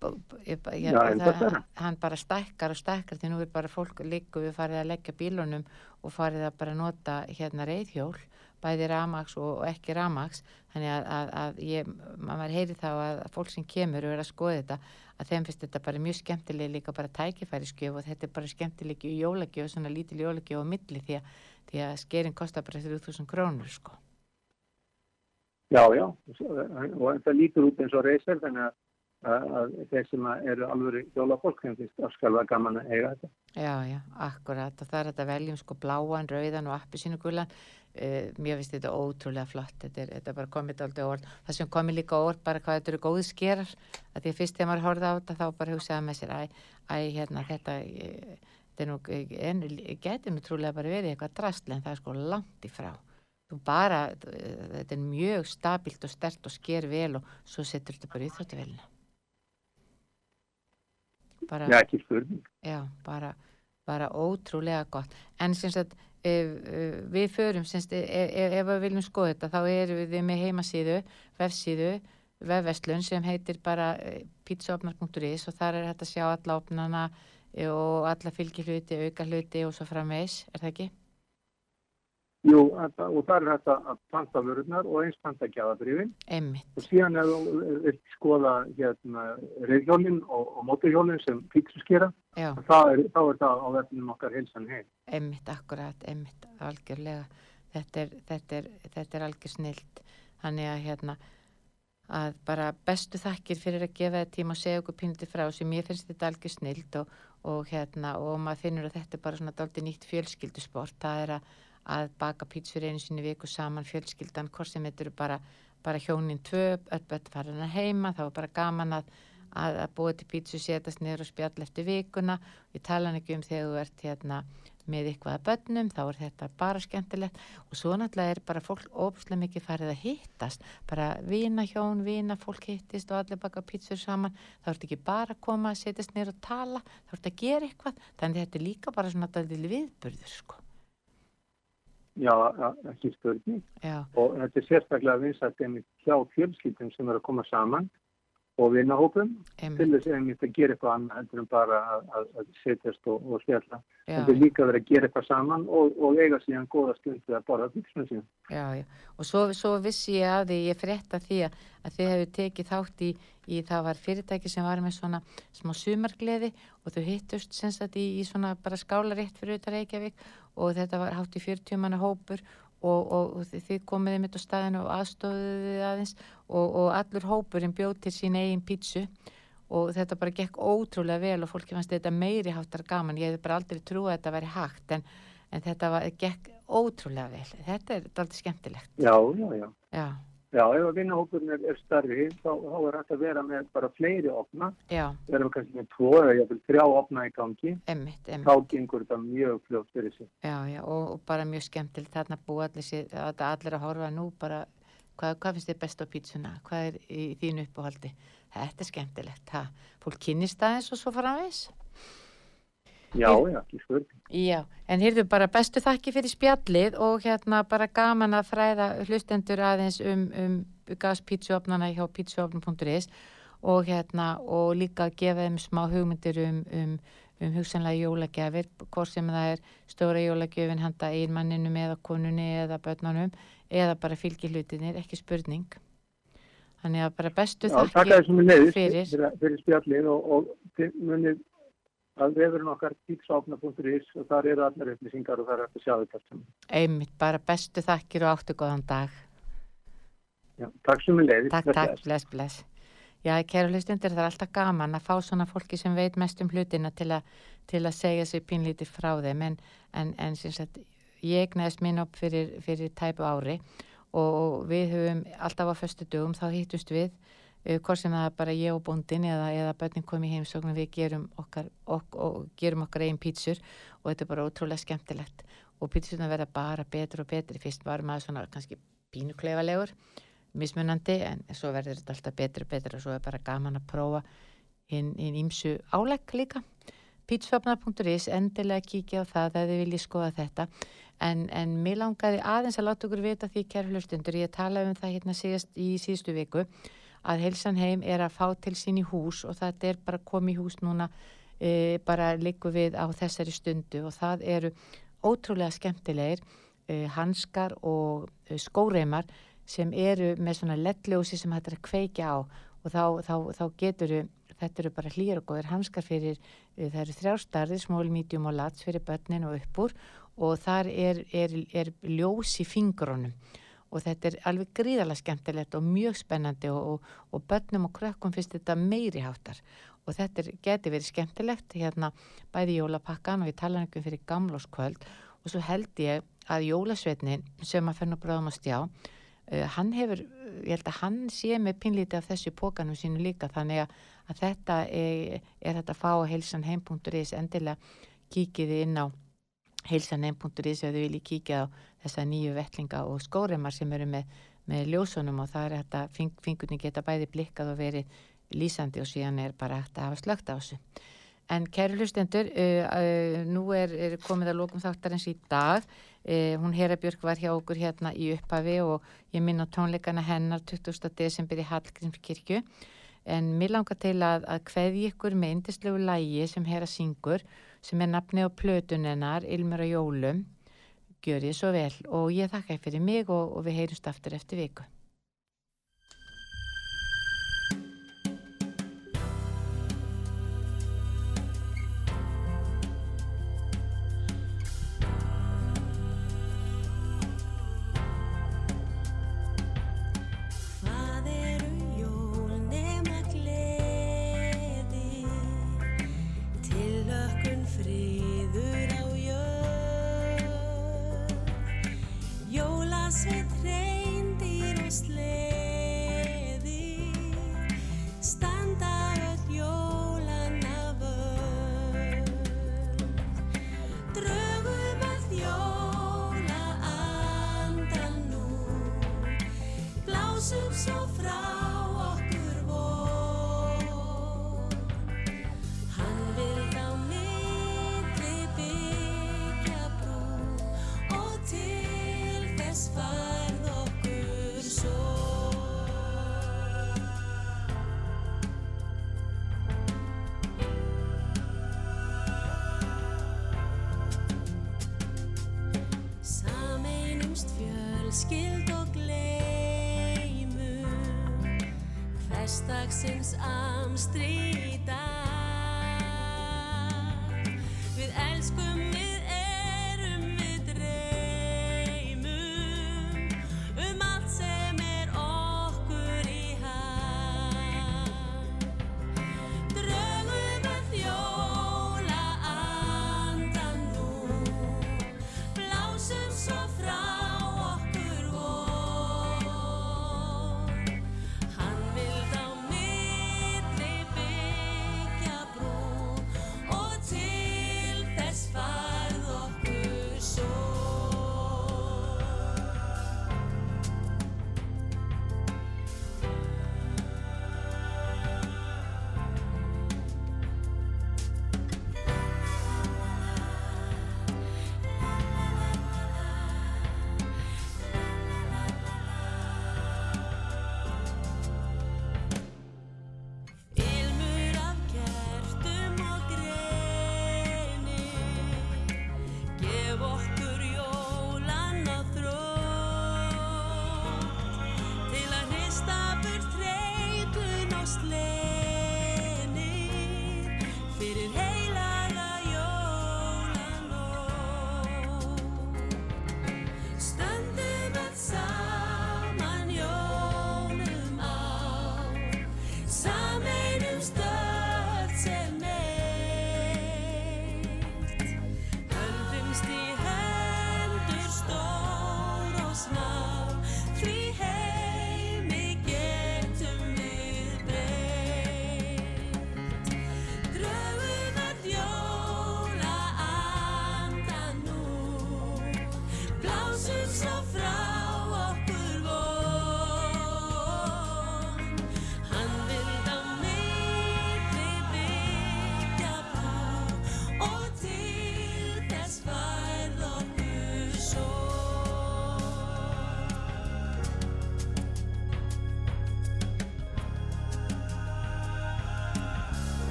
Ég- Já, það- það Hann bara stækkar og stækkar því nú er bara fólk líku við farið að leggja bílunum og farið að bara nota hérna reyðhjól, bæði ramax og, og ekki ramax. Þannig að, að, að ég, maður heyri þá að fólk sem kemur og er að skoða þetta, að þeim finnst þetta bara mjög skemmtilega líka bara tækifæriskjöf og þetta er bara skemmtilega í jólagjöf, svona lítil jólagjöf á milli því að því að skerin kostar bara 3000 krónur sko. Já, já, og þetta lítur út eins og reysir þannig að, að, að þeir sem að eru alveg hjólafólk þeim finnst afskaflega gaman að eiga þetta. Já, já, akkurat. Og það er þetta að veljum sko bláan, rauðan og appisínugulan uh, mér finnst þetta ótrúlega flott. Þetta er, þetta er bara komið aldrei orð það sem komið líka orð bara hvað þetta eru góði skerar að því að fyrst þegar maður horfði á þetta þá bara hugsaði með sér, æ hérna þetta eh, þetta er nú, trúlega bara verið eitthvað drastl en það er sko langt í frá. Þú bara, eh, þetta er mjög stabilt og stert og sker vel og svo setur þetta bara í þjóttuvelina bara Já, ekki spurning. Já, bara, bara ótrúlega gott. En sem sagt, ef, ef, við förum, sagt, ef, ef ef við viljum skoða þetta, þá erum við með heimasíðu, vefsíðu, vefverslun sem heitir bara eh, pizzaopnar.is og þar er hægt að sjá alla opnana eh, og alla fylgi hluti, auka hluti og svo framvegs, er það ekki? Jú, þetta, og það er þetta að panta vörurnar og eins panta gjafabrifin Emmitt, og síðan er vilt skoða hérna reyðhjólinn og, og móturhjólinn sem pítsuskera, já, þá er, er það á verðinum okkar heilsan heim. emmitt, akkurat, emmitt, algjörlega. Þetta er, þetta er, þetta er algjör snilt. Þannig að hérna, að bara bestu þakkir fyrir að gefa þetta tíma og segja okkur pínlítið frá sem ég finnst þetta algjör snilt og, og hérna og maður finnur að þetta er bara svona dálítið nýtt fjölskyldusport það er að, að baka pítsur einu sinni viku saman fjölskyldan hvort sem þetta eru bara, bara hjónin tvö öll börn farin að heima þá er bara gaman að, að, að búa til pítsu setast niður og spjall eftir vikuna. Ég tala ekki um þegar þú ert hérna með eitthvað að börnum, þá er þetta bara skemmtilegt. Og svo náttúrulega er bara fólk óbúslega mikið farið að hittast. Bara vina hjón, vina fólk hittist og allir baka pítsur saman. Þá er þetta ekki bara að koma að setjast neyra og tala þá er þetta að gera eitthvað, þannig þetta er líka bara svona daldið viðburður sko Já, ekki. Já, Og þetta er sérstaklega vinsætt einmitt hjá fjölskyldum sem eru að koma saman og vinnahópum til einmitt, þess að gera eitthvað annað heldur en bara að, að, að setjast og, og spjalla. já, Þetta er líka verið að gera eitthvað saman og, og eiga síðan góða stund við að borða fyrstuna síðan. já, já og svo, svo vissi ég að því, ég frétta því að, að þið hefur tekið þátt í, í það var fyrirtæki sem var með svona smá sumargleði og þau hittust sem sagt í, í svona bara skála rétt fyrir auðvitað Reykjavík og þetta var hátt í 40 manna hópur og, og, þið- komiði mitt á staðinu og aðstóðuði aðeins og, og allur hópurinn bjóð til sín eigin pítsu og þetta bara gekk ótrúlega vel og fólki fannst þetta meiri háttar gaman, ég hef bara aldrei trúið að þetta væri hægt en, en þetta var, gekk ótrúlega vel, þetta er aldrei skemmtilegt, Já, já, já. já, Já, ef að vinnahópurinn er, er starri, þá, þá er hægt að vera með bara fleiri opna. Við erum kannski með tvo eða jafnvel þrjá opna í gangi. emmitt, emmitt. Þá gengur þetta mjög fljótt fyrir sig. Já, já, og, og bara mjög skemmtilegt þarna búa allir, að allir að horfa nú bara, hvað, hvað finnst þið best á pítsuna? Hvað er í þínu uppáhaldi? Þetta er skemmtilegt, ha? Fólk kynnist aðeins og svo fara að veis. Já, já, ekki spurning. Já, en heyrðu bara bestu þakki fyrir spjallið og hérna bara gaman að fræða hlustendur aðeins um, um gaspítsuopnana hjá pítsuopnum.is og hérna og líka að gefa þeim smá hugmyndir um, um, um hugsanlega jólagjafir, hvort sem það er stóra jólagjöfin handa einmanninum eða konunni eða börnunum eða bara fylgi hlutinir, ekki spurning. Þannig að bara bestu Já, þakki fyrir. fyrir, fyrir spjallið og, og munið að vefurinn okkar pítsáfna.is og þar eru allar upplýsingar og þar er hægt að sjá þetta. allt einmitt, bara bestu þakkir og áttu góðan dag. Já, takk sem er leiðist. Takk, takk, bless, bless. Já, kæra hlustundir, það er alltaf gaman að fá svona fólki sem veit mest um hlutina til, a, til að segja sér pínlítið frá þeim en, en, en sagt, ég egnaðist minn upp fyrir, fyrir tæpu ári og við höfum alltaf á föstu dögum þá hittust við hvort sem það er bara ég og bóndin eða, eða börnin kom í heimsókn og við gerum okkar, ok, og gerum okkar eigin pítsur og þetta er bara ótrúlega skemmtilegt. Og pítsurna verða bara betur og betri fyrst var maður svona kannski pínuklefalegur mismunandi en svo verður þetta alltaf betur og betur og svo er bara gaman að prófa hinn ímsu álegg líka. Pítsföfnar.is, endilega kíkja á það þegar þið viljið skoða þetta. En, en mér langaði aðeins að láta okkur vita því kæru hlustundur, ég talaði um það hérna síðast í síðustu viku að Helsan heim er að fá til sín í hús og þetta er bara komið í hús núna e, bara líku við á þessari stundu og það eru ótrúlega skemmtilegir e, hanskar og e, skóreimar sem eru með svona ledljósi sem hættir að kveikja á og þá, þá, þá getur þetta eru bara hlýjar og góðir hanskar fyrir eh, það eru þrjárstærðir, smól, medium og lats fyrir börnin og uppúr og þar er, er, er ljós í fingrunum og þetta er alveg gríðarlega skemmtilegt og mjög spennandi og, og, og börnum og krökkum finnst þetta meiri háttar. Og þetta er, geti verið skemmtilegt hérna bæði jólapakkan og ég tala um fyrir gamláskvöld og svo held ég að jólasveitnin sem að fennu bráðum að stjá Uh, hann hefur, ég held að hann sé með pinlítið af þessu pókanum sínu líka. Þannig að, að þetta er, er þetta fá á heilsanheim.is endilega kíkiði inn á heilsanheim.is ef þið viljið kíkja á þessa nýju vettlinga og skóremar sem eru með, með ljósunum og það er þetta fing, fingurni geta bæði blikkað og verið lýsandi og síðan er bara hægt að hafa slögt á þessu En kæru hlustendur, uh, uh, nú er, er komið að lókum þáttarins í dag. Uh, hún Hera Björk var hjá okkur hérna í upphafi og ég minn á tónleikana hennar 20. desember í Hallgrímskirkju. En mér langar til að, að kveði ykkur með indislegu lægi sem Hera syngur, sem er nafni á plötunennar, Ilmur og Jólum. Gjör ég svo vel og ég þakka fyrir mig og, og við heyrumst aftur eftir viku.